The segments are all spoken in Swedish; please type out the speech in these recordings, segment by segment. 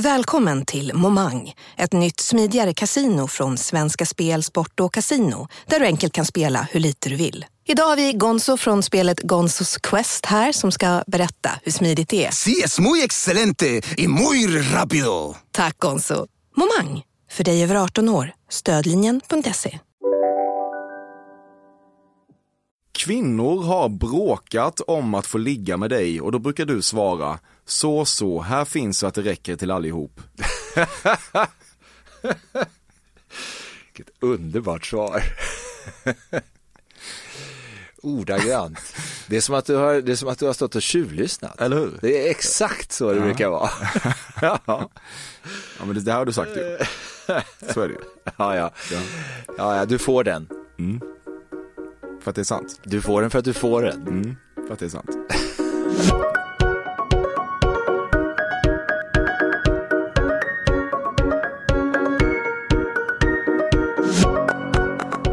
Välkommen till Momang, ett nytt smidigare kasino från Svenska Spel, Sport och Casino där du enkelt kan spela hur lite du vill. Idag har vi Gonzo från spelet Gonzos Quest här som ska berätta hur smidigt det är. Sí, es muy excelente y muy rápido. Tack Gonzo. Momang, för dig över 18 år. Stödlinjen.se. Kvinnor har bråkat om att få ligga med dig och då brukar du svara så så, här finns så att det räcker till allihop. Vilket underbart svar. Ordagrant. Det är, som att du har, det är som att du har stått och tjuvlyssnat. Eller hur? Det är exakt så det Ja. brukar vara. ja. Ja men det, det här har du sagt ju. Så är det ju. Ja, ja. ja, ja, du får den. För att det är sant. Du får den för att du får den. Mm, för att det är sant.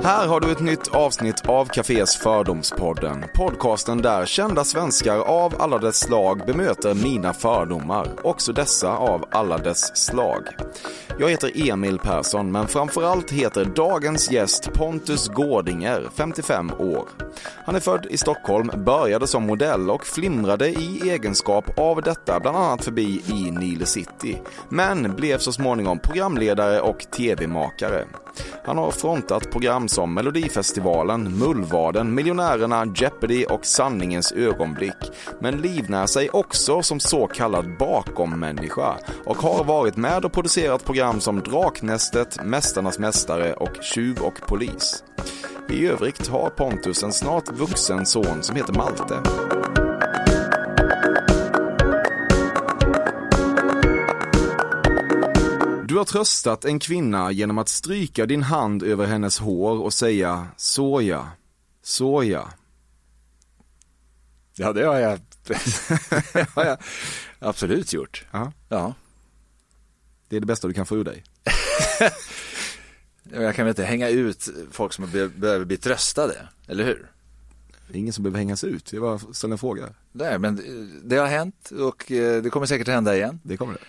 Här har du ett nytt avsnitt av Cafés Fördomspodden. Podcasten där kända svenskar av alla dess slag bemöter mina fördomar. Också dessa av alla dess slag. Jag heter Emil Persson, men framförallt heter dagens gäst Pontus Gårdinger, 55 år. Han är född i Stockholm, började som modell och flimrade i egenskap av detta bland annat förbi i Nile City. Men blev så småningom programledare och tv-makare. Han har frontat program som Melodifestivalen, Mullvaden, Miljonärerna, Jeopardy och Sanningens ögonblick. Men livnär sig också som så kallad bakom-människa och har varit med och producerat program som Draknästet, Mästarnas Mästare och Tjuv och Polis. I övrigt har Pontus en snart vuxen son som heter Malte. Har tröstat en kvinna genom att stryka din hand över hennes hår och säga såja, såja. Ja, det har jag, det har jag absolut gjort. Ja. Ja. Det är det bästa du kan få ur dig. Jag kan väl inte hänga ut folk som be- behöver bli tröstade, eller hur? Det är ingen som behöver hängas ut, det var ställ en fråga. Nej, men eh, det har hänt och eh, det kommer säkert att hända igen. Det kommer det.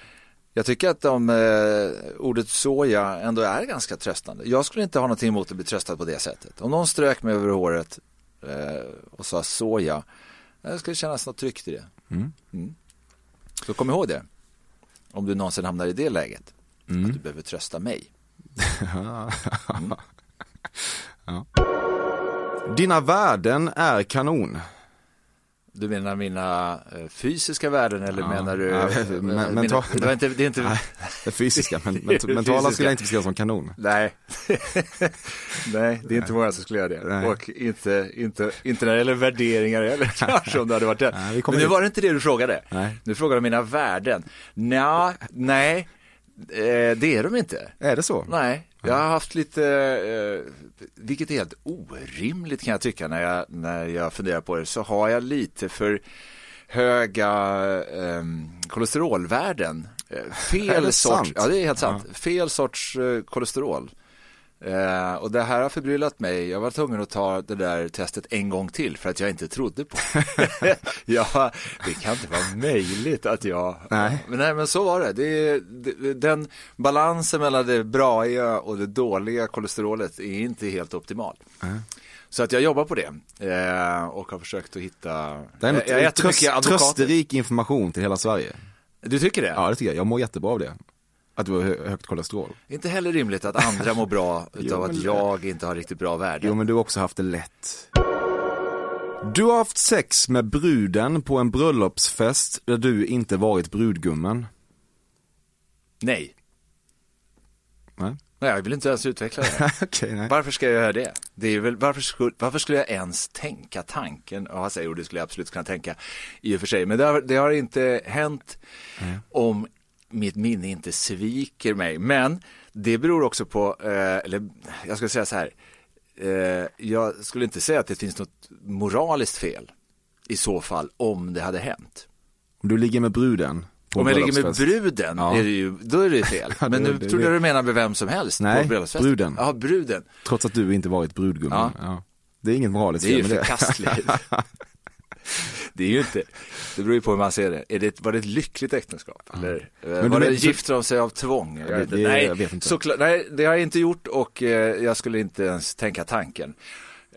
Jag tycker att de, eh, ordet soja ändå är ganska tröstande. Jag skulle inte ha någonting emot att bli tröstad på det sättet. Om någon strök mig över håret eh, och sa soja, det skulle kännas något tryggt i det. Mm. Så kom ihåg det. Om du någonsin hamnar i det läget, Mm. att du behöver trösta mig. Dina värden är kanon. Du menar mina eh, fysiska värden eller Ja. menar du? Ja, eh, men- mina- mental- det, var inte, det är inte, Nej, det fysiska, men, men Det mentala fysiska. skulle jag inte beskriva som kanon. Nej, nej det är inte många som skulle göra det. Nej. Och inte, inte, inte när det gäller värderingar heller kanske om det hade varit det. Nej, Men nu var det inte det du frågade. Nej. Du frågade om mina värden. Nja, nej, eh, det är de inte. Är det så? Nej, jag har haft lite, eh, vilket är helt orimligt kan jag tycka när jag, när jag funderar på det, så har jag lite för höga eh, kolesterolvärden. Eh, Är Fel sorts, sant? ja det är helt sant, fel sorts eh, kolesterol. Eh, och det här har förbryllat mig. Jag var tvungen att ta det där testet en gång till för att jag inte trodde på det. ja, det kan inte vara möjligt att jag... Nej. Men, nej, men så var det. det, det den balansen mellan det braiga och det dåliga kolesterolet är inte helt optimal. Så att jag jobbar på det eh, och har försökt att hitta... Är jag, jag tröst, trösterik information till hela Sverige. Du tycker det? Ja, det tycker jag. Jag mår jättebra av det. Att du har hö- högt kolesterol. Inte heller rimligt att andra mår bra utav Jo, att jag inte har riktigt bra värden. Jo, men du har också haft det lätt. Du har haft sex med bruden på en bröllopsfest där du inte varit brudgummen. Nej. Nej. Nej, jag vill inte ens utveckla det. Nej. Varför ska jag göra det? det är väl, varför, skulle, varför skulle jag ens tänka tanken? Ja, säger, och det skulle jag absolut kunna tänka i och för sig. Men det har, det har inte hänt om mitt minne inte sviker mig. Men det beror också på, eh, eller jag skulle säga så här. Eh, jag skulle inte säga att det finns något moraliskt fel i så fall om det hade hänt. Om du ligger med bruden, Om jag ligger med bruden, Ja. är det ju, då är det fel. Men det- nu det- trodde jag du menade med vem som helst Nej, bruden. Ja, bruden. Trots att du inte varit brudgummen. Ja. Ja. Det är inget moraliskt Det är ju fel med det. förkastligt. Det är ju inte, det beror ju på hur man ser det. Är det var det ett lyckligt äktenskap? Eller eh, Men var det vet- gifte de sig av tvång? Jag vet det- nej, jag vet inte. Såklart, nej, det har jag inte gjort och eh, jag skulle inte ens tänka tanken.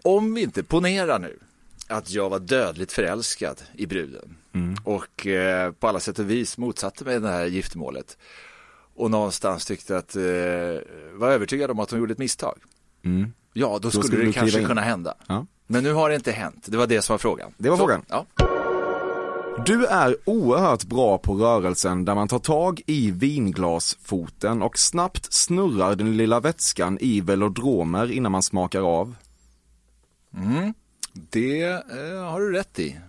Om vi inte, ponera nu att jag var dödligt förälskad i bruden Mm. och eh, på alla sätt och vis motsatte mig det här giftermålet och någonstans tyckte att, eh, var övertygad om att hon gjorde ett misstag. Mm. Ja, då skulle, skulle du det kanske in. kunna hända. Ja. Men nu har det inte hänt, det var det som var frågan. Det var Så, frågan. Ja. Du är oerhört bra på rörelsen där man tar tag i vinglasfoten och snabbt snurrar den lilla vätskan i velodromer innan man smakar av. Det eh, har du rätt i.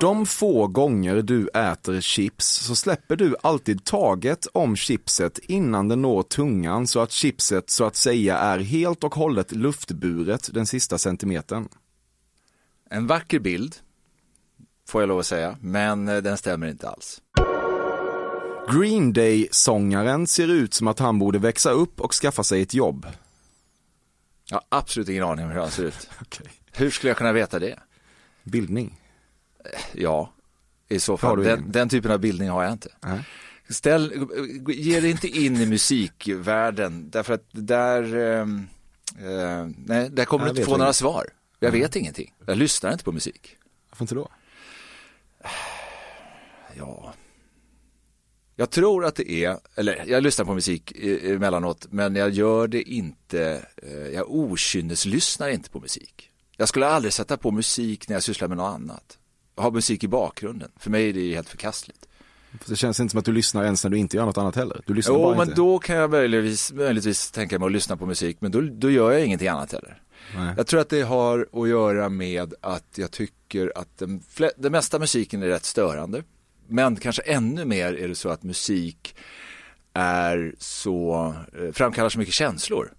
De få gånger du äter chips så släpper du alltid taget om chipset innan det når tungan så att chipset så att säga är helt och hållet luftburet den sista centimetern. En vacker bild, får jag lov att säga, men eh, den stämmer inte alls. Green Day-sångaren ser ut som att han borde växa upp och skaffa sig ett jobb. Jag har absolut ingen aning om hur han ser ut. Okej. Hur skulle jag kunna veta det? Bildning. Ja, i så fall. Den, den typen av bildning har jag inte. Nej. Ställ, ge dig inte in i musikvärlden, därför att där, ehm, eh, nej, där kommer Jag du inte få några inget. svar. Jag vet ingenting. Jag lyssnar inte på musik. Varför inte då? Ja. Jag tror att det är, eller jag lyssnar på musik emellanåt, men jag gör det inte, eh, jag okynneslyssnar inte på musik. Jag skulle aldrig sätta på musik när jag sysslar med något annat. Ha musik i bakgrunden. För mig är det helt förkastligt. För det känns inte som att du lyssnar ens när du inte gör något annat heller. Du lyssnar Jo, bara men inte. då kan jag möjligtvis, möjligtvis tänka mig att lyssna på musik, men då, då gör jag ingenting annat heller. Nej. Jag tror att det har att göra med att jag tycker att den, den mesta musiken är rätt störande. Men kanske ännu mer är det så att musik är så, eh, framkallar så mycket känslor.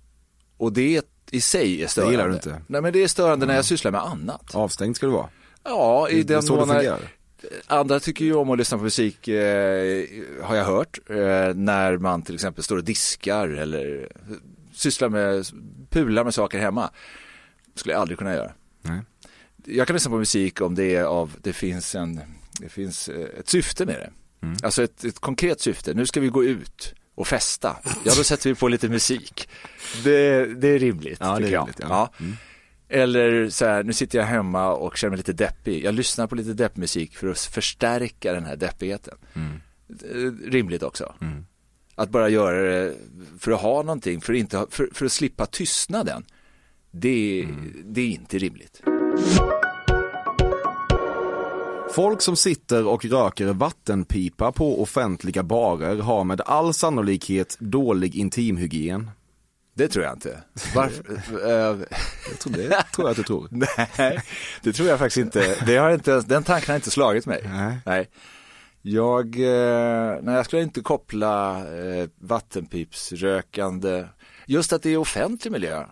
Och det i sig är störande. gillar du inte. Nej men det är störande när jag sysslar med annat. Avstängd ska du vara. Ja, i Det den mån. Andra tycker ju om att lyssna på musik, eh, har jag hört, eh, när man till exempel står och diskar eller sysslar med, pular med saker hemma. skulle jag aldrig kunna göra. Nej. Jag kan lyssna på musik om det är av, det finns en, det finns eh, ett syfte med det. Mm. Alltså ett, ett konkret syfte, nu ska vi gå ut och festa. Ja, då sätter vi på lite musik. Det, det är rimligt, Ja, det är tycker jag. rimligt, ja. Mm. Eller så här, nu sitter jag hemma och känner mig lite deppig. Jag lyssnar på lite deppmusik för att förstärka den här deppigheten. Mm. Eh, Rimligt också. Att bara göra det för att ha någonting, för att, inte för, för att slippa tystnaden. Det, Mm. det är inte rimligt. Folk som sitter och röker vattenpipa på offentliga barer har med all sannolikhet dålig intimhygien. Det tror jag inte. Varför? eh, Jag tror det tror jag att du tror. Nej, det tror jag faktiskt inte. Det har inte den tanken har inte slagit mig. Nej. Jag, eh, nej, jag skulle inte koppla eh, vattenpipsrökande, just att det är offentlig miljö.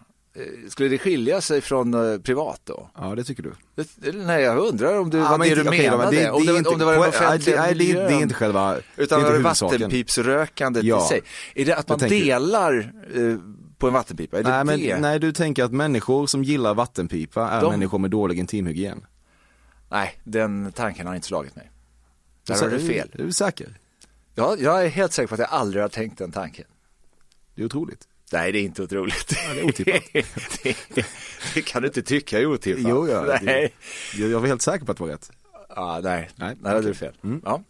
Skulle det skilja sig från privat då? Ja, det tycker du. Det, nej, jag undrar om du, Ja, vad men det du då, menade. men det- om, det inte- om det var den nej, offentliga nej, det det är inte själva- det är Utan inte var det vattenpipsrökandet Ja. i sig. Är det att man tänker- delar eh, på en vattenpipa? Är det Nej, men, det? nej, du tänker att människor som gillar vattenpipa är De- människor med dålig intimhygien. Nej, den tanken har inte slagit mig. Där har du fel. Är du säker? Ja, jag är helt säker på att jag aldrig har tänkt den tanken. Det är otroligt. Nej, det är inte otroligt. det är otippat. det, det kan du inte tycka är otippat. Jo, ja, det- Nej. Jag, jag var helt säker på att det var rätt. Ja, nej, Nej, nej, det hade du fel. Ja.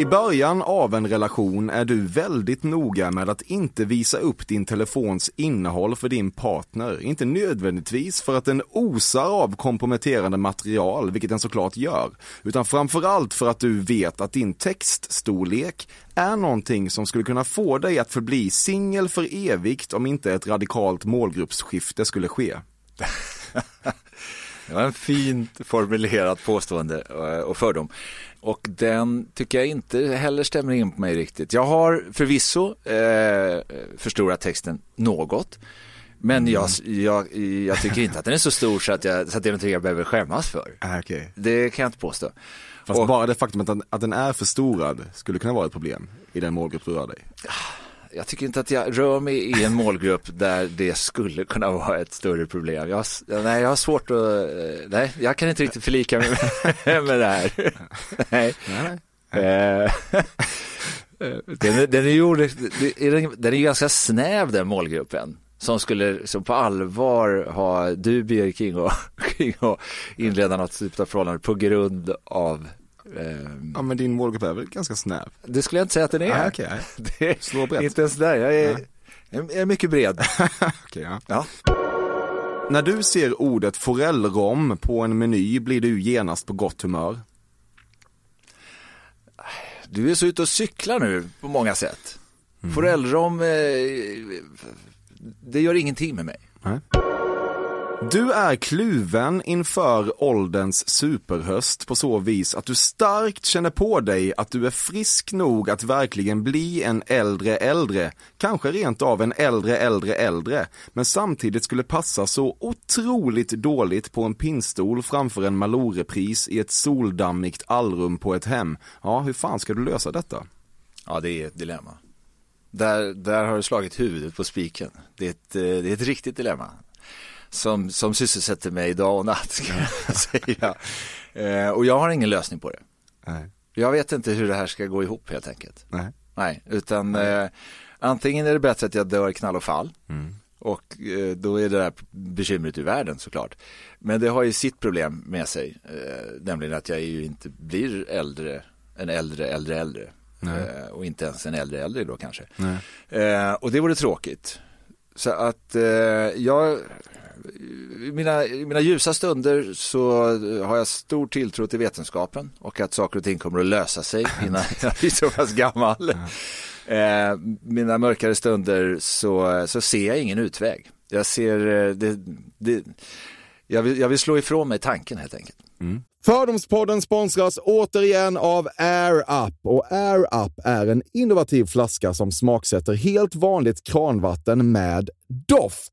I början av en relation är du väldigt noga med att inte visa upp din telefons innehåll för din partner. Inte nödvändigtvis för att den osar av komprometterande material, vilket den såklart gör, utan framförallt för att du vet att din textstorlek är någonting som skulle kunna få dig att förbli singel för evigt om inte ett radikalt målgruppsskifte skulle ske. Det var en fint formulerat påstående eh, och fördom. Och den tycker jag inte heller stämmer in på mig riktigt. Jag har förvisso eh, förstorat texten något. Men jag, jag, jag tycker inte att den är så stor så att, jag, så att det är någonting jag behöver skämmas för. Ah, okay. Det kan jag inte påstå. Fast Och- bara det faktum att den, att den är förstorad skulle kunna vara ett problem i den målgrupp du rör dig. Jag tycker inte att jag rör mig i en målgrupp där det skulle kunna vara ett större problem. Jag, nej, jag har svårt att, eh, nej, jag kan inte riktigt förlika mig med, med det här. Nej. Eh, Den, är- den är är den, är ju ganska snäv den målgruppen. Som skulle som på allvar ha dubier kring att, kring att inleda något typ av förhållande på grund av Ja men din målgrupp är väl ganska snäv? Det skulle jag inte säga att den är. Nej, okej, nej. Det Slå brett. inte ens där. Jag är, Nej. jag är mycket bred. Okej, ja. Ja. När du ser ordet forellrom på en meny blir du genast på gott humör. Du är så ute och cyklar nu på många sätt. Mm. Forellrom, eh, det gör ingenting med mig. Du är kluven inför ålderns superhöst på så vis att du starkt känner på dig att du är frisk nog att verkligen bli en äldre äldre, kanske rent av en äldre äldre äldre, men samtidigt skulle passa så otroligt dåligt på en pinnstol framför en Malou-repris i ett soldammigt allrum på ett hem. Ja, hur fan ska du lösa detta? Ja, det är ett dilemma. Där, där har du slagit huvudet på spiken. Det är ett, eh, det är ett riktigt dilemma. Som, som sysselsätter mig dag och natt, ska jag säga. Eh, och jag har ingen lösning på det. Nej. Jag vet inte hur det här ska gå ihop helt enkelt. Nej. Nej, utan eh, antingen är det bättre att jag dör i knall och fall. Och eh, då är det där bekymret ur världen såklart. Men det har ju sitt problem med sig. Eh, nämligen att jag ju inte blir äldre, en äldre, äldre, äldre. Och inte ens en äldre, äldre då kanske. Och det vore tråkigt. Så att eh, jag, i mina, i mina ljusa stunder så har jag stor tilltro till vetenskapen och att saker och ting kommer att lösa sig innan jag blir så pass gammal. Eh, mina mörkare stunder så, så ser jag ingen utväg. Jag ser, eh, det, det, jag, vill, jag vill slå ifrån mig tanken helt enkelt. Fördomspodden sponsras återigen av Air Up. Och Air Up är en innovativ flaska som smaksätter helt vanligt kranvatten med doft.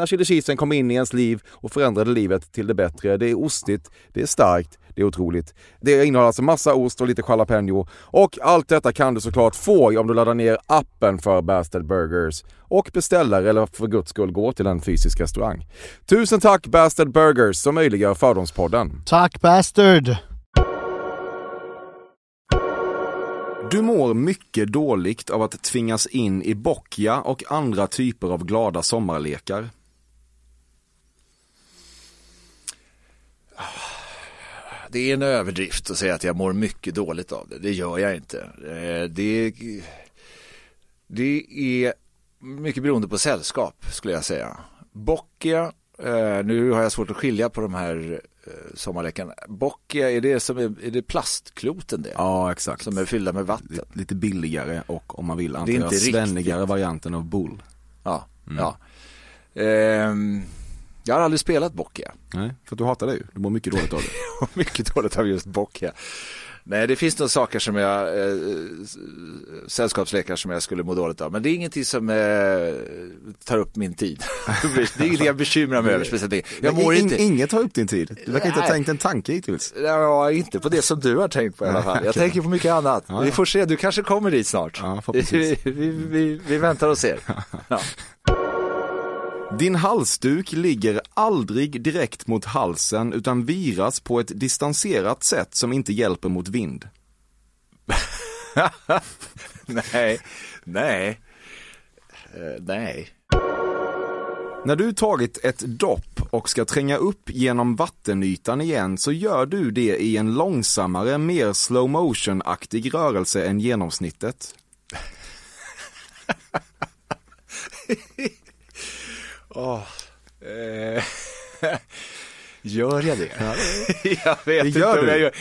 när chili cheesen kom in i ens liv och förändrade livet till det bättre. Det är ostigt, det är starkt, det är otroligt. Det innehåller alltså massa ost och lite jalapeno. Och allt detta kan du såklart få om du laddar ner appen för Bastard Burgers och beställer eller för guds skull går till en fysisk restaurang. Tusen tack Bastard Burgers som möjliggör Fördomspodden. Tack Bastard! Du mår mycket dåligt av att tvingas in i bockia och andra typer av glada sommarlekar. Det är en överdrift att säga att jag mår mycket dåligt av det. Det gör jag inte. Eh, Det, det är mycket beroende på sällskap skulle jag säga. Bockia, eh, nu har jag svårt att skilja på de här eh, sommarlekarna. Bockia, är det, som är, det plastkloten det? Ja, exakt. Som är fyllda med vatten? Lite, lite billigare och om man vill antar svennigare varianten av bull. Ja. Mm. ja. Ehm, jag har aldrig spelat Bockia. Nej, för att du hatar det ju. Du mår mycket dåligt av det. mycket dåligt av just Bockia. Nej, det finns nog saker som jag, eh, sällskapslekar som jag skulle må dåligt av. Men det är ingenting som eh, tar upp min tid. det är ingenting jag bekymrar mig över speciellt. Jag mår In- inte, Inget tar upp din tid. Du verkar inte ha tänkt en tanke hittills. ja, inte på det som du har tänkt på i alla fall. Jag tänker på mycket annat. Ja, Vi får se, du kanske kommer dit snart. Ja, vi, vi, vi, vi väntar och ser. Din halsduk ligger aldrig direkt mot halsen utan viras på ett distanserat sätt som inte hjälper mot vind. nej, nej, Eh, nej. När du tagit ett dopp och ska tränga upp genom vattenytan igen så gör du det i en långsammare, mer slow motion-aktig rörelse än genomsnittet. Åh, eh, gör jag det? jag vet Det inte gör du. jag gör.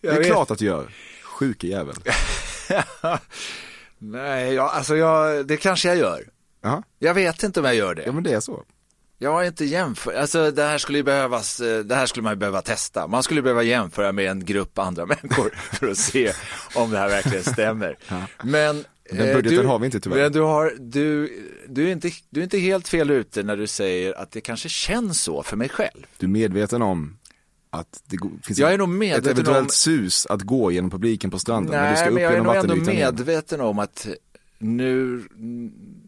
Det Jag är vet. klart att du gör. Sjuke jävel. Nej, ja, alltså jag, det kanske jag gör. Ja, Jag vet inte om jag gör det. ja men det är så. Jag har inte jämfört, alltså det här skulle ju behövas, eh, det här skulle man ju behöva testa. Man skulle behöva jämföra med en grupp andra människor för att se om det här verkligen stämmer. Men Den eh, budgeten du, har vi inte tyvärr. Men du, har, du, du, är inte, du är inte helt fel ute när du säger att det kanske känns så för mig själv. Du är medveten om att det finns Jag är nog medveten ett eventuellt om- sus att gå genom publiken på stranden när du ska Nej, upp men jag är nog ändå medveten om att nu,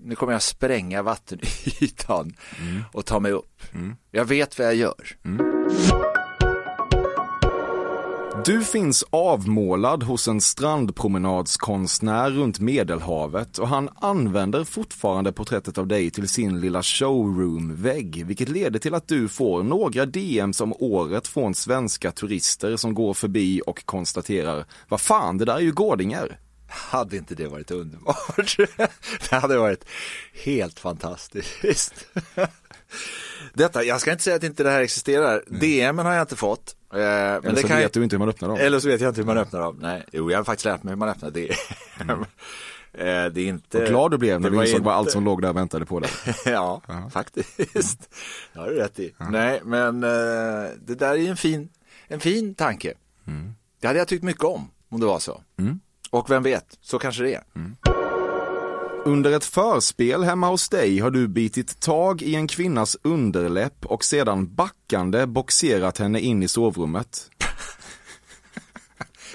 nu kommer jag spränga vattenytan Mm. och ta mig upp. Jag vet vad jag gör. Du finns avmålad hos en strandpromenadskonstnär runt Medelhavet och han använder fortfarande porträttet av dig till sin lilla showroom-vägg, vilket leder till att du får några DMs om året från svenska turister som går förbi och konstaterar, vad fan, det där är ju gårdingar. Hade inte det varit underbart? Det hade varit helt fantastiskt. Detta, jag ska inte säga att inte det här existerar. DM har jag inte fått. Eh, Men Eller det så kan vet jag... du inte hur man öppnar dem. Eller så vet jag inte hur man öppnar dem. Nej, jo, jag har faktiskt lärt mig hur man öppnar DM. Eh, Det är inte... Och glad du blev när det du insåg vad inte- allt som låg där väntade på dig. ja, faktiskt. Det har du rätt i. Nej, men eh, det där är en fin, en fin tanke. Det hade jag tyckt mycket om, om det var så. Och vem vet, så kanske det är. Under ett förspel hemma hos dig har du bitit tag i en kvinnas underläpp och sedan backande boxerat henne in i sovrummet.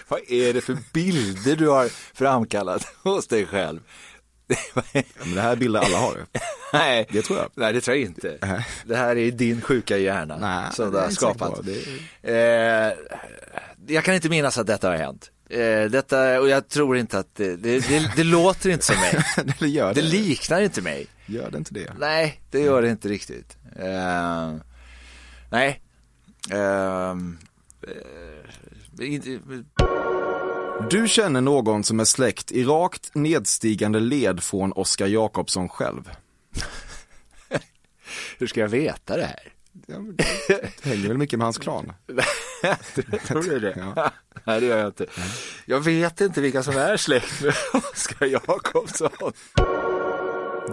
Vad är det för bilder du har framkallat hos dig själv? Ja, men det här är bilder alla har. Nej, Det tror jag. Nej, det tror jag inte. Det här är din sjuka hjärna Nej, som du är har skapat. Det Eh, jag kan inte minnas att detta har hänt. Eh, detta, och jag tror inte att det, det, det, det låter inte som mig. Eller gör Det det? liknar inte mig. Gör det inte det? Nej, det gör det inte riktigt. Eh, nej. Ehm, eh, inte, Du känner någon som är släkt i rakt nedstigande led från Oscar Jakobsson själv. hur ska jag veta det här? Ja, det hänger väl mycket med hans klan? Tror du det? Ja. Nej, det gör jag inte. Jag vet inte vilka som är släkt med Oskar Jakobsson.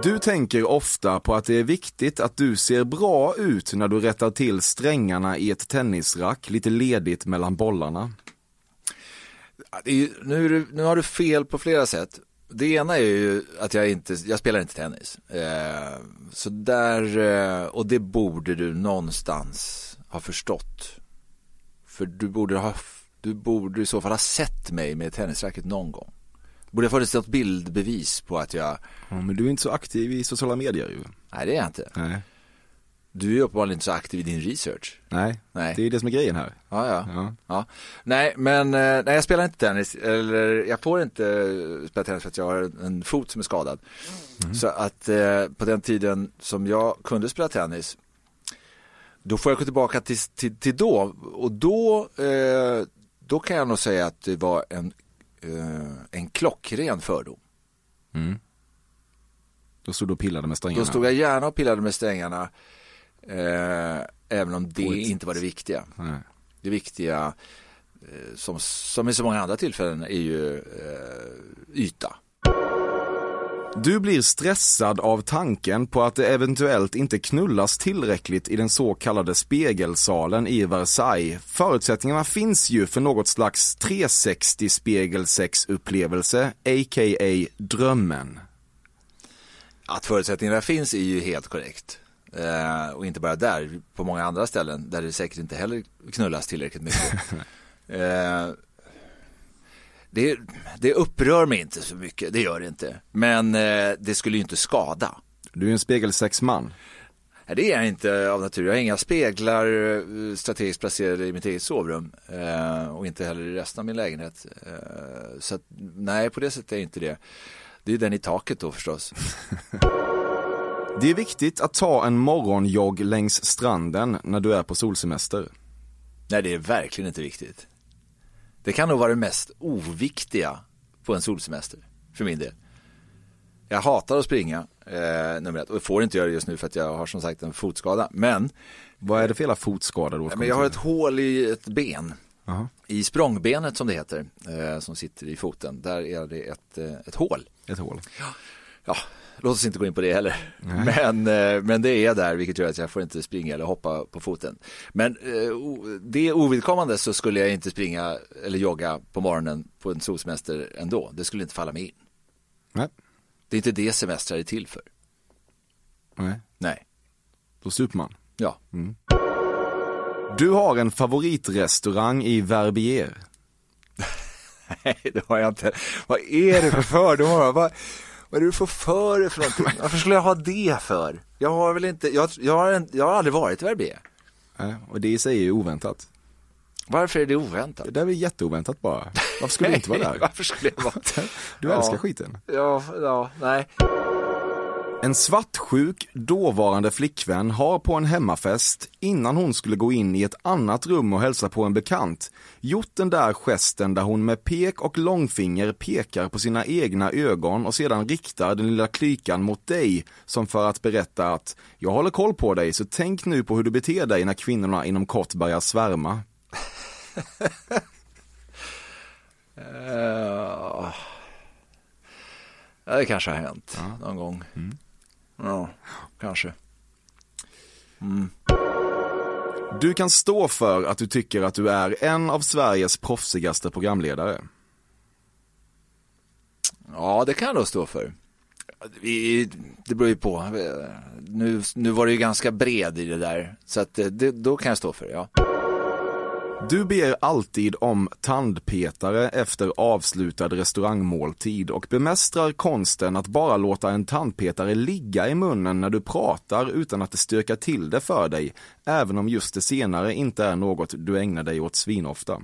Du tänker ofta på att det är viktigt att du ser bra ut när du rättar till strängarna i ett tennisrack lite ledigt mellan bollarna. Ju, nu, nu har du fel på flera sätt. Det ena är ju att jag inte, jag spelar inte tennis. Eh, så där, eh, och det borde du någonstans ha förstått. För du borde ha, du borde i så fall ha sett mig med tennisracket någon gång. Borde ha funnits något bildbevis på att jag, Ja, men du är inte så aktiv i sociala medier ju. nej det är jag inte. Nej. Du är uppenbarligen inte så aktiv i din research. Nej, Nej. det är det som är grejen här. Ja, ja. Ja. ja. Nej, men eh, nej, jag spelar inte tennis, eller jag får inte eh, spela tennis för att jag har en fot som är skadad. Så att eh, på den tiden som jag kunde spela tennis, då får jag gå tillbaka till, till, till då. Och då, eh, då kan jag nog säga att det var en, eh, en klockren fördom. Då stod du och pillade med strängarna. Då stod jag gärna och pillade med strängarna, eh, även om det ett- inte var det viktiga. Nej. Det viktiga, eh, som, som i så många andra tillfällen, är ju eh, yta. Du blir stressad av tanken på att det eventuellt inte knullas tillräckligt i den så kallade spegelsalen i Versailles. Förutsättningarna finns ju för något slags 360 spegelsexupplevelse, a.k.a. drömmen. Att förutsättningarna finns är ju helt korrekt. Eh, och inte bara där, på många andra ställen där det säkert inte heller knullas tillräckligt mycket. eh, det, det upprör mig inte så mycket, det gör det inte. Men eh, det skulle ju inte skada. Du är en spegelsexman. Nej, det är jag inte av natur. Jag har inga speglar eh, strategiskt placerade i mitt eget sovrum eh, och inte heller i resten av min lägenhet. Eh, så att, nej, på det sättet är inte det. Det är den i taket då förstås. Det är viktigt att ta en morgonjogg längs stranden när du är på solsemester. Nej, det är verkligen inte viktigt. Det kan nog vara det mest oviktiga på en solsemester, för min del. Jag hatar att springa, eh, nummer ett, och får inte göra det just nu för att jag har som sagt en fotskada. Men, Vad är det för hela fotskada då? men jag har ett hål i ett ben, Jaha. i språngbenet som det heter, eh, som sitter i foten. Där är det ett, eh, ett hål. Ett hål. ja, låt oss inte gå in på det heller. Men, eh, men det är där vilket gör att jag får inte springa eller hoppa på foten. Men eh, det ovidkommande så skulle jag inte springa eller jogga på morgonen på en solsemester ändå. Det skulle inte falla mig in. Nej. Det är inte det semestrar är till för. Nej, Nej, då super man. ja. Du har en favoritrestaurang i Verbier. Nej, det har jag inte. Vad är det för fördomar? Vad, är det för för dig för någonting? Varför skulle jag ha det för? Jag har väl inte, jag, jag, har, en, jag har aldrig varit i Verbier. Nej, och det i sig är ju oväntat. Varför är det oväntat? Det där är jätteoväntat bara. Varför skulle du inte vara där? Varför skulle jag vara Du Ja. älskar skiten. Ja, ja, nej. En svartsjuk dåvarande flickvän har på en hemmafest, innan hon skulle gå in i ett annat rum och hälsa på en bekant, gjort den där gesten där hon med pek och långfinger pekar på sina egna ögon och sedan riktar den lilla klykan mot dig som för att berätta att jag håller koll på dig så tänk nu på hur du beter dig när kvinnorna inom kort börjar svärma. Uh, ja, det kanske har hänt någon gång. Ja, kanske. Du kan stå för att du tycker att du är en av Sveriges proffsigaste programledare. Ja, det kan jag då stå för. Vi, det beror ju på. Nu, nu var det ju ganska bred i det där. Så att det, det, då kan jag stå för det, ja. Du ber alltid om tandpetare efter avslutad restaurangmåltid och bemästrar konsten att bara låta en tandpetare ligga i munnen när du pratar utan att det stökar till det för dig, även om just det senare inte är något du ägnar dig åt svinofta.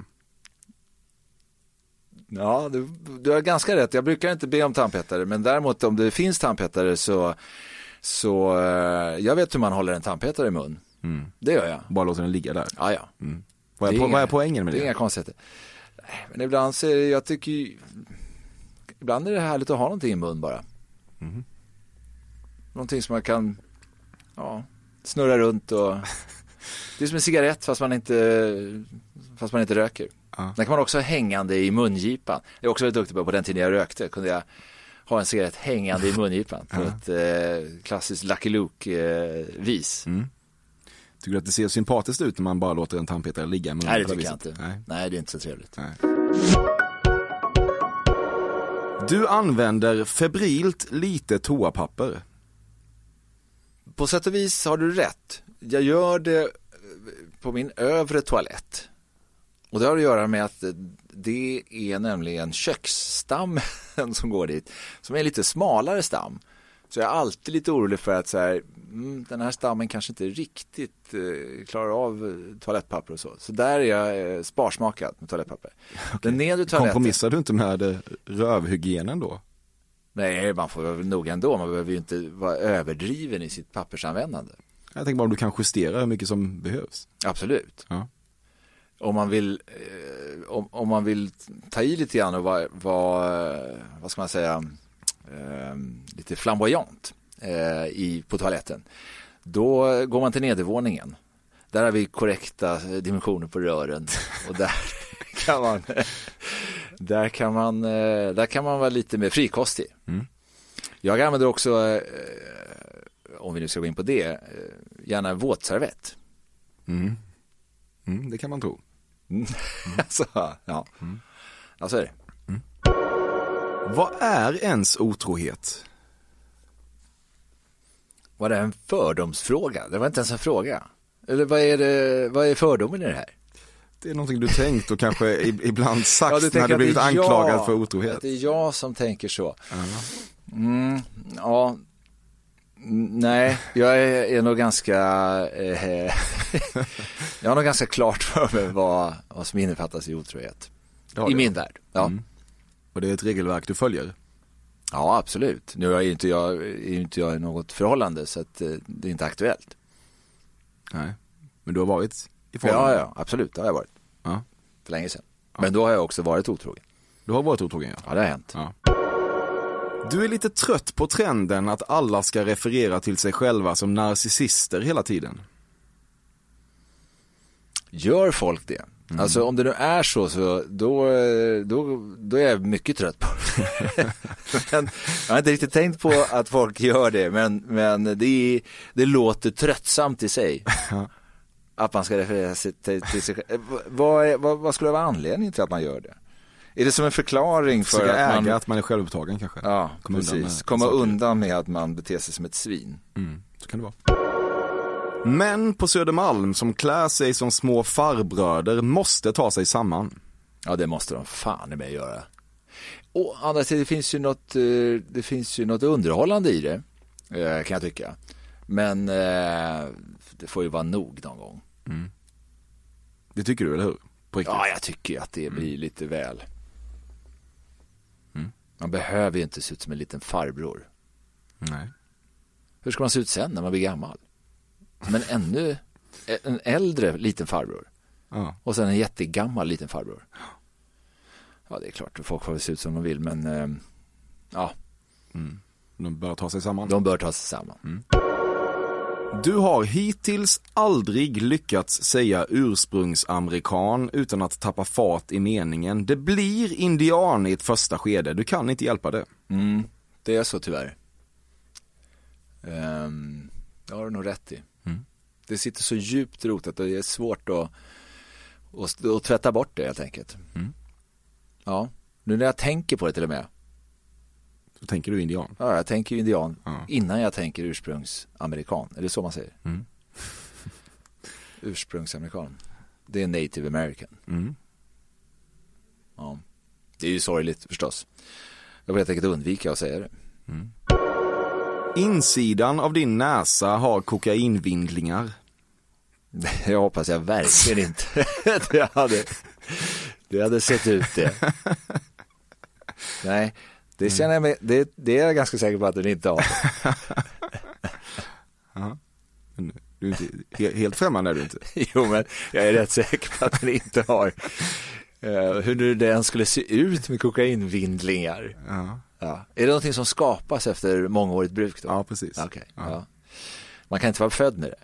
Ja, du, du har ganska rätt. Jag brukar inte be om tandpetare, men däremot om det finns tandpetare så, så eh, jag vet hur man håller en tandpetare i mun. Det gör jag. Bara låta den ligga där. Ja, ja. Vad är, är vad är poängen med Det det? är inga konstigheter. Men ibland så är det, jag tycker ju, ibland är det härligt att ha någonting i mun bara. Mhm. Någonting som man kan, ja, snurra runt och, det är som en cigarett fast man inte, fast man inte röker. Ja. Den kan man också ha hängande i mungipan. Jag är också väldigt duktig på, på den tiden jag rökte kunde jag ha en cigarett hängande i mungipan på ett eh, klassiskt Lucky Luke-vis. Mm. Tycker du att det ser sympatiskt ut när man bara låter en tandpetare ligga munnen? Nej, det tycker jag inte. Nej. Nej, det är inte så trevligt. Nej. Du använder febrilt lite toapapper. På sätt och vis har du rätt. Jag gör det eh, på min övre toalett. Och det har att göra med att det är nämligen köksstammen som går dit, som är en lite smalare stam. Så jag är alltid lite orolig för att så här, mm, den här stammen kanske inte riktigt eh, klarar av eh, toalettpapper och så. Så där är jag eh, sparsmakad med toalettpapper. Den nedre toaletten, Kompromissar du inte med rövhygienen då? nej man får vara noga ändå, man behöver ju inte vara överdriven i sitt pappersanvändande. Jag tänker bara om du kan justera hur mycket som behövs. Absolut. Ja. Om man vill, om, om man vill ta i lite grann och vara, vara vad ska man säga, lite flamboyant eh, i, på toaletten. Då går man till nedervåningen. Där har vi korrekta dimensioner på rören och där kan man, där kan man, eh, där kan man vara lite mer frikostig. Mm. Jag använder också, eh, om vi nu ska gå in på det, eh, gärna våtservett. Mm. Mm, det kan man tro. Så, ja. ja, så är det. Vad är ens otrohet? Var det en fördomsfråga? Det var inte ens en fråga. Eller vad är, det, vad är fördomen i det här? Det är någonting du tänkt och kanske ibland sagt du när du att blivit är anklagad jag, för Att otrohet. det är jag som tänker så. Mm, ja, nej, jag är, är nog ganska, eh, jag har nog ganska klart för mig vad, vad som innefattas i otrohet. I min värld, ja. Mm. Och det är ett regelverk du följer. Ja, absolut. Nu är ju inte jag, är inte jag i något förhållande så att eh, det är inte aktuellt. Nej. Men du har varit i Ja, förhållande. ja, absolut, det har jag varit. Ja. För länge sedan. Men då har jag också varit otrogen. Du har varit otrogen ja. Ja, det har hänt. ja. Du är lite trött på trenden att alla ska referera till sig själva som narcissister hela tiden. Gör folk det? Alltså om det nu är så, så då, då, då är jag mycket trött på det. men, jag har inte riktigt tänkt på att folk gör det, men, men det, det låter tröttsamt i sig. Att man ska referera sig till, till sig själv. Vad, är, vad, vad skulle vara anledningen till att man gör det? Är det som en förklaring för Försöka att äga man... att man är självupptagen kanske. Ja, undan precis. med Komma saker. undan med att man beter sig som ett svin. Mm, så kan det vara. Män på Södermalm som klär sig som små farbröder måste ta sig samman. Ja, det måste de fan i mig göra. Å andra sidan, det finns ju något, eh, det finns ju något underhållande i det, eh, kan jag tycka. Men eh, det får ju vara nog någon gång. Det tycker du, eller hur? Ja, jag tycker att det blir lite väl. Man behöver ju inte se ut som en liten farbror. Nej. Hur ska man se ut sen när man blir gammal? Som en ännu, en äldre liten farbror. Ja. Och sen en jättegammal liten farbror. Ja, det är klart, folk får väl se ut som de vill, men eh, ja, De bör ta sig samman. de bör ta sig samman. Du har hittills aldrig lyckats säga ursprungsamerikan utan att tappa fart i meningen. Det blir indian i ett första skede, du kan inte hjälpa det. Mm, det är så tyvärr. Um, det har du nog rätt i. Det sitter så djupt rotat och det är svårt att, att, att tvätta bort det helt enkelt. Ja, nu när jag tänker på det till och med. Så tänker du indian. Ja, jag tänker ju indian Ja. innan jag tänker ursprungsamerikan. Är det så man säger? Mm. Ursprungsamerikan. Det är native american. Mm. Ja. Det är ju sorgligt förstås. Jag vill helt enkelt undvika att säga det. Insidan av din näsa har kokainvindlingar. Jag hoppas jag verkligen inte. det, hade, det hade sett ut det. Nej, det känner jag mig, det, det är jag ganska säker på att den inte har. Du är inte, he- helt främmande är du inte. Jo, men jag är rätt säker på att den inte har. Eh, hur nu den skulle se ut med kokainvindlingar. Ja, Ja. Är det någonting som skapas efter mångårigt bruk då? ja precis. Ja. ja. Man kan inte vara född med det.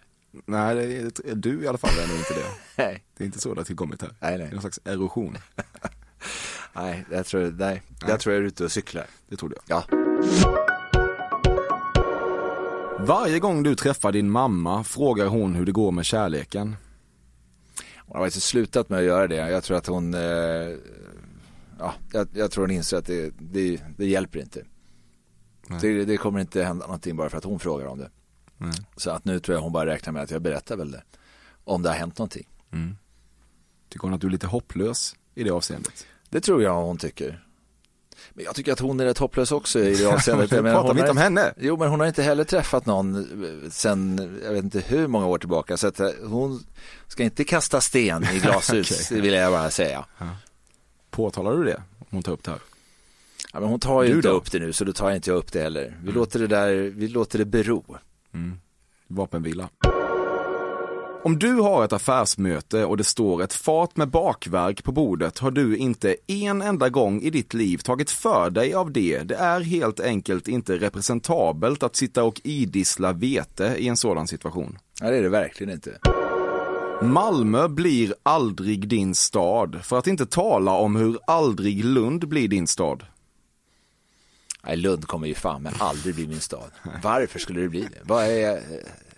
Nej, det är, du i alla fall är nog inte det. Nej, Det är inte så det har tillkommit här. Nej, nej. Det är någon slags erosion. nej, jag tror, nej. jag tror jag är ute och cyklar. Det trodde jag. Ja. Varje gång du träffar din mamma frågar hon hur det går med kärleken. Hon har faktiskt slutat med att göra det. Jag tror att hon, eh, ja, jag, jag tror hon inser att det, det, det hjälper inte. Det, det kommer inte hända någonting bara för att hon frågar om det. Nej. Så att nu tror jag hon bara räknar med att jag berättar väl det. Om det har hänt någonting. Tycker hon att du är lite hopplös i det avseendet? Det tror jag hon tycker. Men jag tycker att hon är rätt hopplös också i det avseendet. Jag menar, Pratar vi inte om henne? Jo, men hon har inte heller träffat någon eh, sen, jag vet inte hur många år tillbaka. Så att eh, hon ska inte kasta sten i glashus, Okej. vill jag bara säga. Påtalar du det? Om hon tar upp det här? Ja, men hon tar ju Du inte då? upp det nu, så då tar jag inte upp det heller. Vi låter det där, vi låter det bero. Vapenvila. Om du har ett affärsmöte och det står ett fat med bakverk på bordet har du inte en enda gång i ditt liv tagit för dig av det. Det är helt enkelt inte representabelt att sitta och idissla vete i en sådan situation. Ja, det är det verkligen inte. Malmö blir aldrig din stad, för att inte tala om hur aldrig Lund blir din stad. Nej, Lund kommer ju fan med aldrig bli min stad. Varför skulle det bli det? Vad är,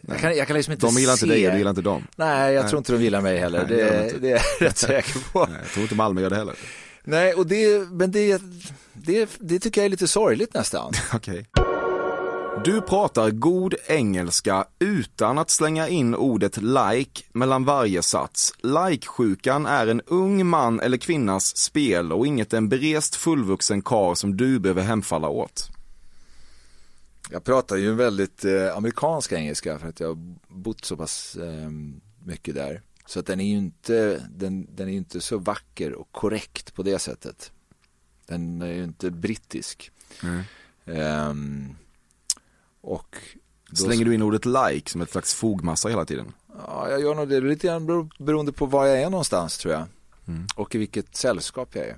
jag, kan, jag kan liksom inte De gillar inte se... dig och du gillar inte dem. Nej, jag tror inte de gillar mig heller. Nej, det Det, inte. det är jag rätt säker på. Nej, Jag tror inte Malmö gör det heller. Nej, och det, men det, det, det tycker jag är lite sorgligt nästan. Okej. Du pratar god engelska utan att slänga in ordet like mellan varje sats. Like-sjukan är en ung man eller kvinnas spel och inget en berest fullvuxen kar som du behöver hemfalla åt. Jag pratar ju väldigt eh, amerikansk engelska för att jag har bott så pass eh, mycket där. Så att den är ju inte, den, den är inte så vacker och korrekt på det sättet. Den är ju inte brittisk. Ehm, och då, Slänger du in ordet like som ett slags fogmassa hela tiden? Ja, jag gör nog det lite grann bero- beroende på var jag är någonstans tror jag. Och i vilket sällskap jag är.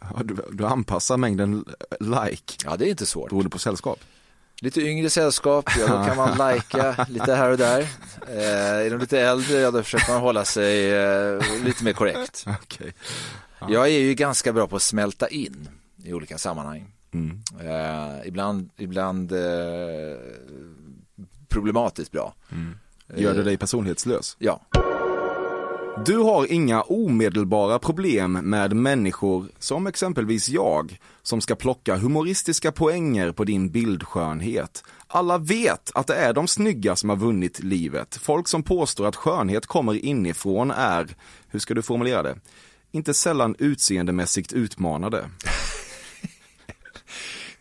Ja, du, du anpassar mängden like Ja, det är inte svårt. beroende på sällskap. Lite yngre sällskap, ja då kan man lajka lite här och där. Eh, är de lite äldre, ja då försöker man hålla sig eh, lite mer korrekt. Okej. Jag är ju ganska bra på att smälta in i olika sammanhang. Mm. Eh, ibland ibland eh, problematiskt bra. Gör det dig personlighetslös? Ja. Du har inga omedelbara problem med människor som exempelvis jag som ska plocka humoristiska poänger på din bildskönhet. Alla vet att det är de snygga som har vunnit livet. Folk som påstår att skönhet kommer inifrån är, hur ska du formulera det? Inte sällan utseendemässigt utmanade.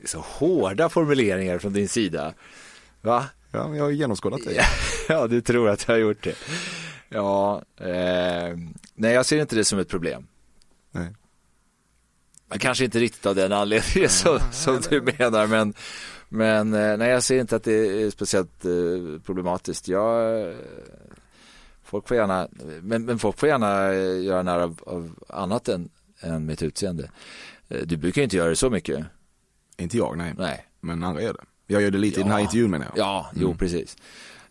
Det är så hårda formuleringar från din sida. Va? Ja, jag har genomskådat dig. Ja, du tror att jag har gjort det. Ja, eh, nej jag ser inte det som ett problem. Nej. Men kanske inte riktigt av den anledningen som, som du menar, men, men eh, nej jag ser inte att det är speciellt eh, problematiskt. Jag, folk får gärna, men, men folk får gärna eh, göra narr av, av annat än, än mitt utseende. Du brukar ju inte göra det så mycket. Inte jag, nej. Nej. Men andra gör det. Jag gör det lite i den här Ja. intervjun menar jag. Ja, jo Mm. precis.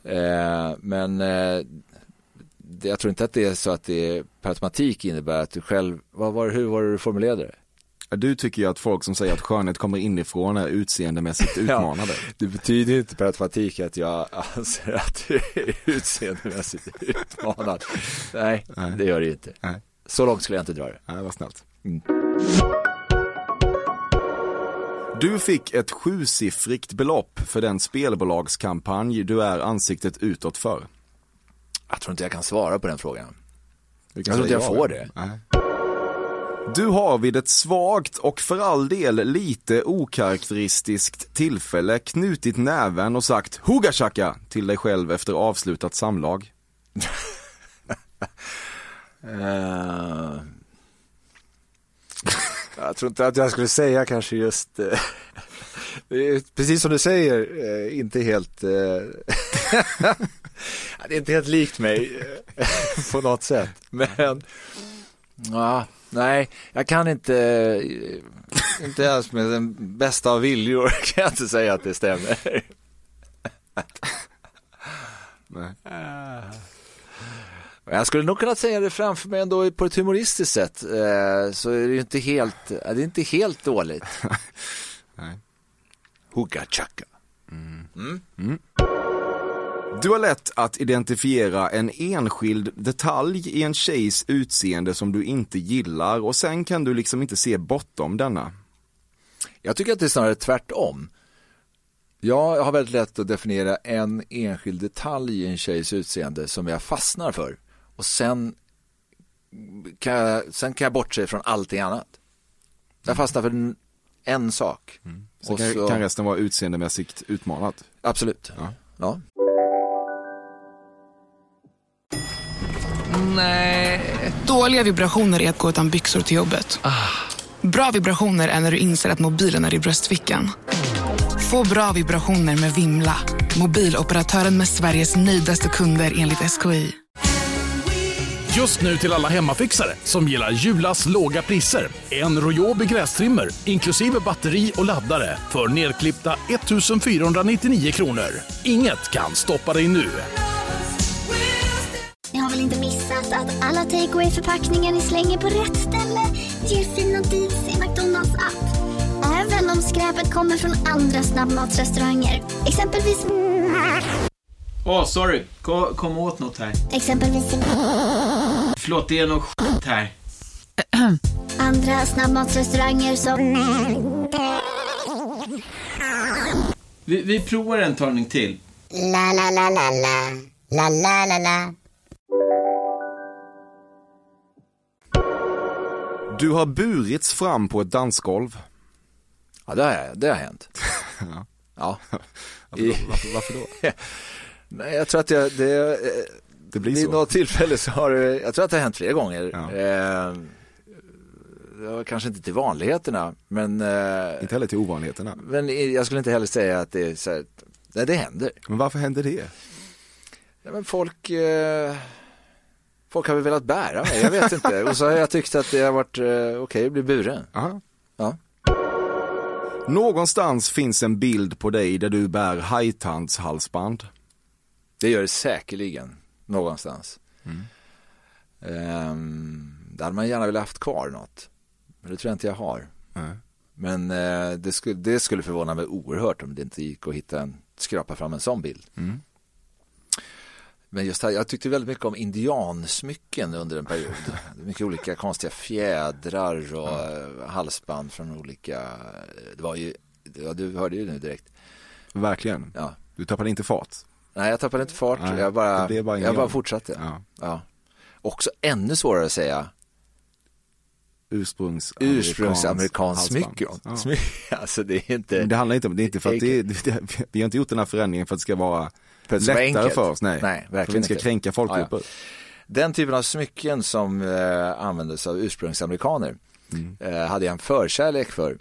Eh, men eh, det, jag tror inte att det är så att det per automatik innebär att du själv, vad var, hur var det du formulerade det? Du tycker ju att folk som säger att skönhet kommer inifrån är utseendemässigt utmanade. Det betyder inte per automatik att jag anser att du är utseendemässigt utmanad. Nej, Nej. det gör det ju inte. Nej. Så långt skulle jag inte dra det. Nej, vad snällt. Mm. Du fick ett sjusiffrigt belopp för den spelbolagskampanj du är ansiktet utåt för. Jag tror inte jag kan svara på den frågan. Jag tror inte jag får det. Nej. Du har vid ett svagt och för all del lite okaraktäristiskt tillfälle knutit näven och sagt Hugashaka till dig själv efter avslutat samlag. Eh, jag tror inte att jag skulle säga kanske just eh, precis som du säger, eh, inte helt eh, det är inte helt likt mig eh, på något sätt. Men ja, nej, jag kan inte eh, inte ens med den bästa av viljor kan jag inte säga att det stämmer. Nej. Ah. Jag skulle nog kunna säga det framför mig ändå på ett humoristiskt sätt. Eh, så är det ju inte helt, det är inte helt dåligt. Nej. Hugga chaka. Du har lätt att identifiera en enskild detalj i en tjejs utseende som du inte gillar och sen kan du liksom inte se bortom denna. Jag tycker att det är snarare tvärtom. Jag har väldigt lätt att definiera en enskild detalj i en tjejs utseende som jag fastnar för. Och sen kan jag, sen kan jag bortse från allting annat. Jag fastnar för en, en sak. Sen Och kan, så- kan resten vara utseendemässigt utmanat. Absolut. Ja. Ja. Dåliga vibrationer är att gå utan byxor till jobbet. Bra vibrationer är när du inser att mobilen är i bröstfickan. Få bra vibrationer med Vimla. Mobiloperatören med Sveriges nöjdaste kunder enligt SKI. Just nu till alla hemmafixare som gillar Julas låga priser. En Royobi grästrimmer inklusive batteri och laddare för nedklippta 1 499 kronor. Inget kan stoppa dig nu. Ni har väl inte missat att alla takeaway förpackningar ni slänger på rätt ställe ger fina deals i McDonalds app. Även om skräpet kommer från andra snabbmatsrestauranger. Exempelvis... Åh, sorry. Kom, kom åt något här. Exempelvis... Förlåt, det är något skit här. Andra snabbmatsrestauranger som... Vi, vi provar en talning till. La, la, la, la, la. La, la, la, la. Du har burits fram på ett dansgolv. Ja, det har, det har hänt. Ja. Varför då? Varför, varför då? Nej, jag tror att jag, det, Det blir vid så. något tillfälle så har det, jag tror att det har hänt flera gånger. Ja. Eh, kanske inte till vanligheterna, men, eh, Inte heller till ovanligheterna. men jag skulle inte heller säga att det är så här, nej det händer. Men varför händer det? Ja, men folk, eh, folk har väl velat bära mig, jag vet inte. Och så har jag tyckt att det har varit eh, okej att bli buren. Aha. Ja. Någonstans finns en bild på dig där du bär hajtandshalsband. Det gör det säkerligen någonstans. Ehm, där hade man gärna velat haft kvar något. Men det tror jag inte jag har. Nej. Men eh, det, skulle, det skulle förvåna mig oerhört om det inte gick att hitta en, skrapa fram en sån bild. Mm. Men just här, jag tyckte väldigt mycket om indiansmycken under en period. mycket olika konstiga fjädrar och eh, halsband från olika, det var ju, ja, du hörde ju nu direkt. Verkligen. Ja. Du tappade inte fart. Nej, jag tappade inte fart, Nej, jag, bara, bara jag bara fortsatte. Ja. Ja. Också ännu svårare att säga, Ursprungs ursprungsamerikansk smycke. halsband. Ja. Smycke, Alltså det är inte, Men det handlar inte om, det är inte för att det, det, vi har inte gjort den här förändringen för att det ska vara vara lättare enkelt. för oss. Nej, Nej, för att vi verkligen inte ska kränka folkgrupper. Den typen av smycken som eh, användes av ursprungsamerikaner Mm. eh, hade jag en förkärlek för.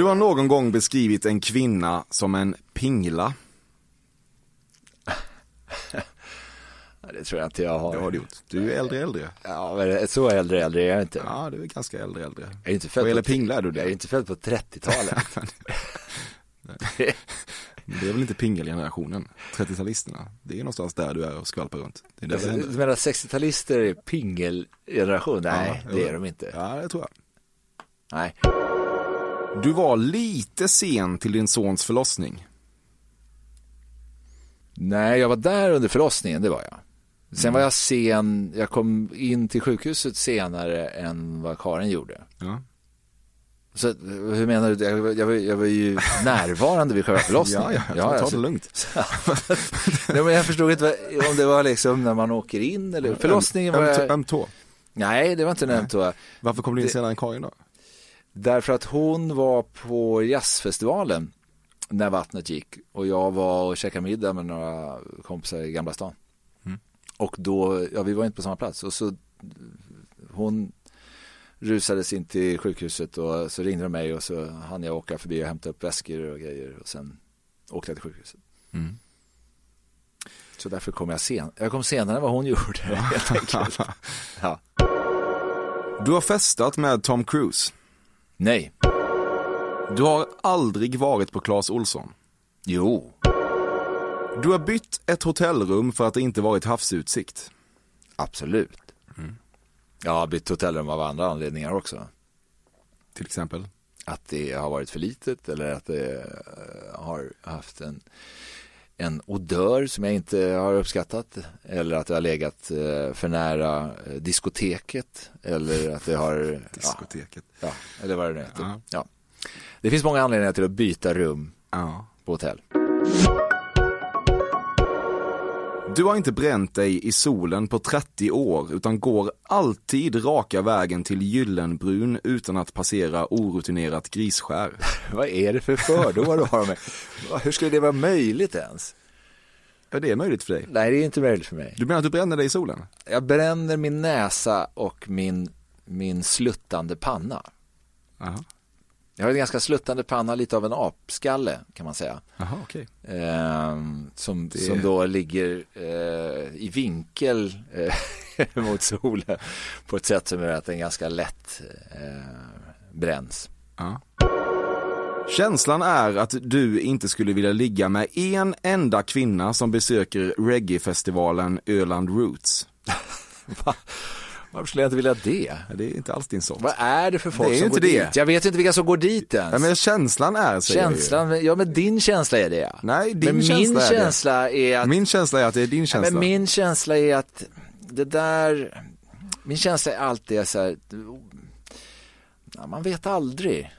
Du har någon gång beskrivit en kvinna som en pingla. Det tror jag inte jag har. Det har du gjort. Du är äldre äldre. Ja, men så äldre äldre är jag inte. Ja, du är ganska äldre äldre. Jag är inte född Vad gäller pingla är du det. jag är inte född på 30-talet. Men Det är väl inte pingelgenerationen, 30-talisterna. Det är någonstans där du är och skvalpar runt. Det är där det Du menar 60-talister är pingelgeneration? Nej, Ja, det är de inte. Ja, det tror jag. Nej. Du var lite sen till din sons förlossning. Nej, jag var där under förlossningen, det var jag. Sen Mm. var jag sen, jag kom in till sjukhuset senare än vad Karin gjorde. Ja. Så hur menar du? Jag, var- jag, var, jag var ju närvarande vid själva förlossningen. Ja, ja, ta, ta alltså. det lugnt. Nej, men jag förstod inte om det var liksom när man åker in eller förlossningen var jag... öm tå. Nej, det var inte en öm tå. Varför kom du in senare än Karin då? Därför att hon var på jazzfestivalen när vattnet gick och jag var och käkade middag med några kompisar i Gamla stan. Mm. Och då, ja vi var inte på samma plats och så hon rusades in till sjukhuset och så ringde de mig och så hann jag åka förbi och hämta upp väskor och grejer och sen åkte jag till sjukhuset. Mm. Så därför kom jag sen. Jag kom senare än vad hon gjorde helt enkelt. Ja. Du har festat med Tom Cruise. Nej. Du har aldrig varit på Clas Olsson. Jo. Du har bytt ett hotellrum för att det inte varit havsutsikt. Absolut. Jag har bytt hotellrum av andra anledningar också. Till exempel. Att det har varit för litet eller att det eh, har haft en, en odör som jag inte har uppskattat. Eller att det har legat eh, för nära eh, diskoteket. Eller att det har... Diskoteket. Ja, ja eller vad det nu heter. Ja. Ja. Det finns många anledningar till att byta rum Ja. på hotell. Du har inte bränt dig i solen på 30 år utan går alltid raka vägen till Gyllenbrun utan att passera orutinerat grisskär. Vad är det för fördomar du har mig? Hur skulle det vara möjligt ens? Ja, det är möjligt för dig. Nej, det är inte möjligt för mig. Du menar att du bränner dig i solen? Jag bränner min näsa och min, min sluttande panna. Jaha, Jag har en ganska sluttande panna, lite av en apskalle kan man säga. Jaha okej. Ehm, som, Det- som då ligger eh, i vinkel eh, mot solen på ett sätt som gör att den ganska lätt eh, bränns. Ja. Känslan är att du inte skulle vilja ligga med en enda kvinna som besöker reggae-festivalen Öland Roots. Varför skulle jag inte vilja det? Ja, Det är inte alls din sort. Vad är det för folk Det är som går det. dit? Jag vet inte vilka som går dit ens. Ja, men känslan är, säger jag. Känslan, ja men din känsla är det ja. Nej, din men min känsla är känsla är att Min känsla är att det är din Ja, känsla. Men min känsla är att det där, min känsla är alltid så här, ja, man vet aldrig.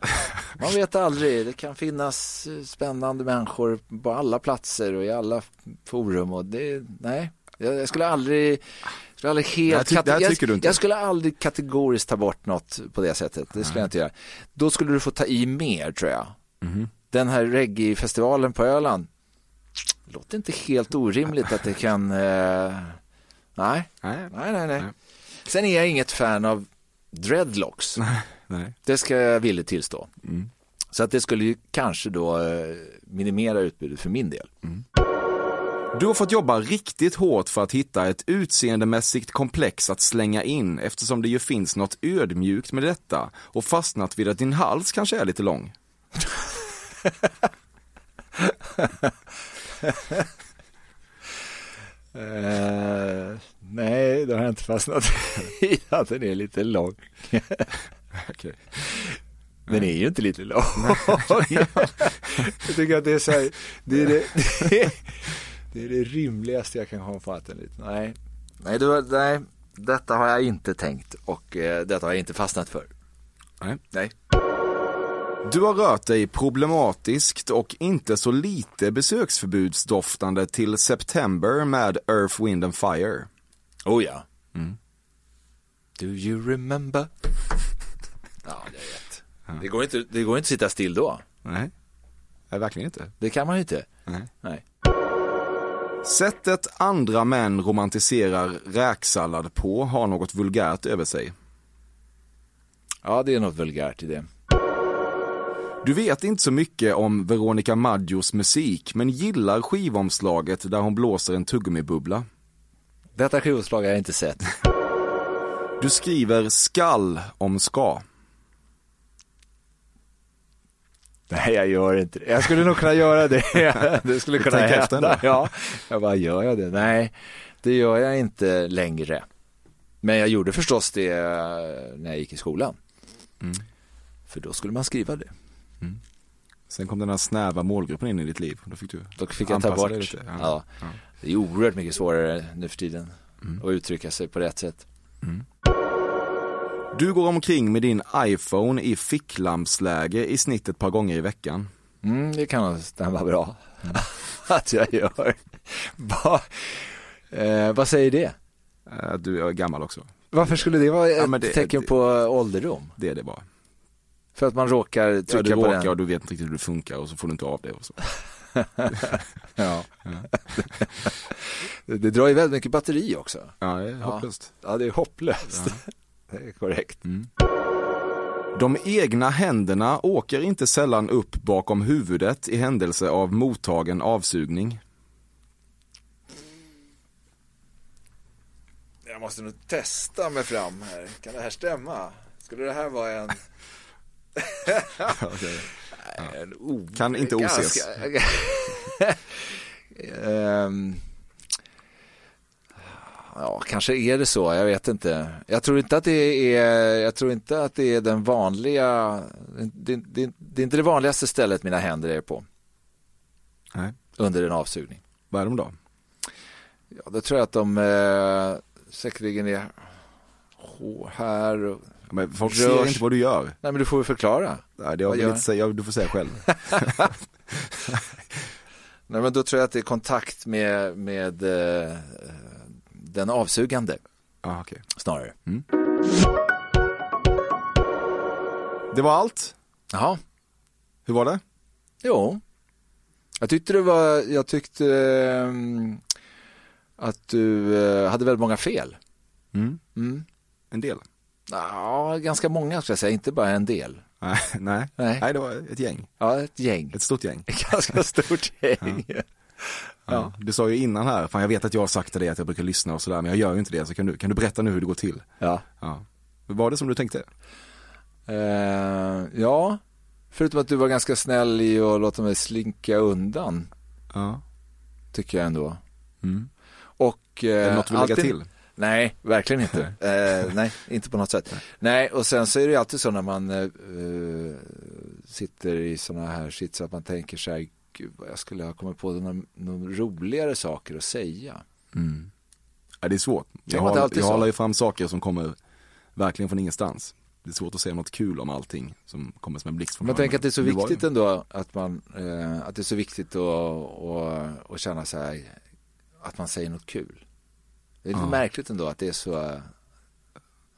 Man vet aldrig, det kan finnas eh, spännande människor på alla platser och i alla forum och det, nej. Jag jag skulle aldrig, jag skulle aldrig Det här helt, det här jag, tycker du inte. jag skulle aldrig kategoriskt ta bort något på det sättet, det skulle jag inte göra. Då skulle du få ta i mer tror jag. Mhm. Den här reggae-festivalen på Öland, låter inte helt orimligt att det kan, eh, nej, Nej, nej, nej, nej. Nej. Sen är jag inget fan av dreadlocks, nej. det ska jag villigt tillstå. Mm. Så att det skulle ju kanske då eh, minimera utbudet för min del. Du har fått jobba riktigt hårt för att hitta ett utseendemässigt komplex att slänga in eftersom det ju finns något ödmjukt med detta och fastnat vid att din hals kanske är lite lång. Eh, nej, det har jag inte fastnat i att den är lite lång. Okej. Den är ju inte lite lång. jag tycker att det är så här, det är det, det, är, det är det rimligaste jag kan ha för att den är lite. Nej, nej, det var, nej, detta har jag inte tänkt och eh, detta har jag inte fastnat för. Nej. Nej. Du har rört dig problematiskt och inte så lite besöksförbudsdoftande till September med Earth, Wind and Fire. Oh ja. Mm. Do you remember? Ja, jag vet. Det går inte, det går inte att sitta still då. Nej, Nej verkligen inte. Det kan man ju inte. Nej. Nej. Sättet andra män romantiserar räksallad på har något vulgärt över sig. Ja, det är något vulgärt i det. Du vet inte så mycket om Veronica Maggios musik, men gillar skivomslaget där hon blåser en tuggummibubbla. Detta skivomslag har jag inte sett. Du skriver skall om ska. Nej, jag gör inte det. Jag skulle nog kunna göra det. Det skulle kunna hända. Ja, jag bara, gör jag det? Nej, det gör jag inte längre. Men jag gjorde förstås det eh, när jag gick i skolan. Mm. För då skulle man skriva det. Sen kom den här snäva målgruppen in i ditt liv. Då fick du Då fick jag ta bort. lite. Ja. Ja. Ja. Det är oerhört mycket svårare nu för tiden att uttrycka sig på rätt sätt. Du går omkring med din iPhone i ficklampsläge i snitt ett par gånger i veckan. Mm, det kan nog stämma bra att jag gör. Va, eh, vad säger det? Eh, Du är gammal också. Varför skulle det vara ett Ja, men det- tecken det- på ålderdom? Det är det bara. För att man råkar Ja, trycka du på råkar den? och du vet inte riktigt hur det funkar och så får du inte av det. Och så. Ja. det, det drar ju väldigt mycket batteri också. Ja, det är hopplöst. Ja, det är hopplöst. Det är korrekt. De egna händerna åker inte sällan upp bakom huvudet i händelse av mottagen avsugning. Jag måste nog testa mig fram här. Kan det här stämma? Skulle det här vara en... Nej, en o... Kan inte oses. ganska- Ehm, Ja, kanske är det så. Jag vet inte. Jag tror inte att det är, jag tror inte att det är den vanliga, det, det, det är inte det vanligaste stället mina händer är på Nej. under en avsugning. Vad är de då? Ja, då tror jag att de eh, säkerligen är här och... Men folk Rörs. ser inte vad du gör. Nej, men du får väl förklara. Nej, det jag inte säga, du får säga själv. Nej, men då tror jag att det är kontakt med, med eh, den avsugande ah, okay. snarare. Det var allt. Jaha. Hur var det? Jo. Jag tyckte det var, jag tyckte ehm, att du eh, hade väldigt många fel. Mm. Mm. En del? Ja, ganska många ska jag säga, inte bara en del. Nej, nej. Nej. nej, det var ett gäng. Ja, ett gäng. Ett stort gäng. Ett ganska stort gäng. Ja. Ja. Du sa ju innan här, fan jag vet att jag har sagt till dig att jag brukar lyssna och sådär, men jag gör ju inte det. Så kan du, kan du berätta nu hur det går till? Ja. ja. Var det som du tänkte? Eh, ja, förutom att du var ganska snäll i att låta mig slinka undan. Ja. Tycker jag ändå. Mm. Och, eh, Är det något du vill lägga alltid- till? Nej, verkligen inte. eh, nej, inte på något sätt. Nej, och sen så är det ju alltid så när man sitter i sådana här sits att man tänker så här, gud vad jag skulle ha kommit på några, några roligare saker att säga. Mm. Ja, det är svårt. Jag, har, jag håller ju fram saker som kommer verkligen från ingenstans. Det är svårt att säga något kul om allting som kommer som en blixt från klar tänker att det är så ju- viktigt ändå att man, eh, att det är så viktigt att, att, att känna så här, att man säger något kul. Det är lite Ja. märkligt ändå att det är så,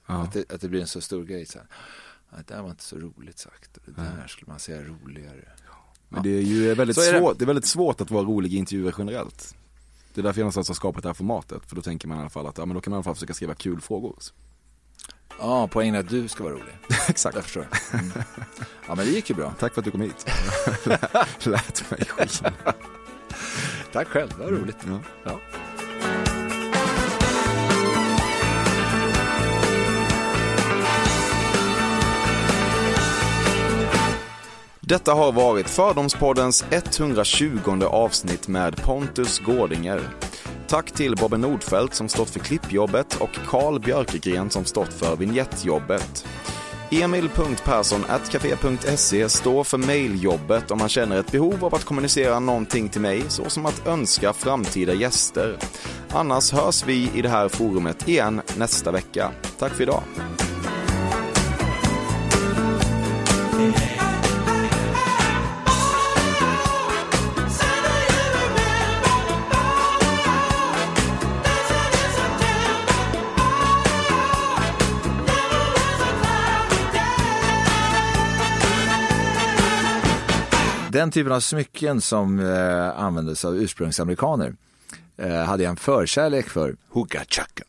Ja. att, det, att det blir en så stor grej. Så här. "Ja, Det där var inte så roligt sagt. Det där skulle man säga roligare. Men det är ju väldigt är det. svårt, det är väldigt svårt att vara rolig i intervjuer generellt. Det är därför jag någonstans har skapat det här formatet, för då tänker man i alla fall att, ja men då kan man i alla fall försöka skriva kul frågor. Ja, poängen är att du ska vara rolig. Exakt. Jag förstår. Mm. Ja, men det gick ju bra. Tack för att du kom hit. Lät mig skina. Tack själv, vad roligt. Ja. Ja. Detta har varit Fördomspoddens 120 avsnitt med Pontus Gårdinger. Tack till Bobben Nordfeldt som stått för klippjobbet och Karl Björkegren som stått för vignettjobbet. Emil.Persson.café.se står för mejljobbet om man känner ett behov av att kommunicera någonting till mig, såsom att önska framtida gäster. Annars hörs vi i det här forumet igen nästa vecka. Tack för idag. Den typen av smycken som eh, användes av ursprungsamerikaner eh, hade jag en förkärlek för. Hugga chaka.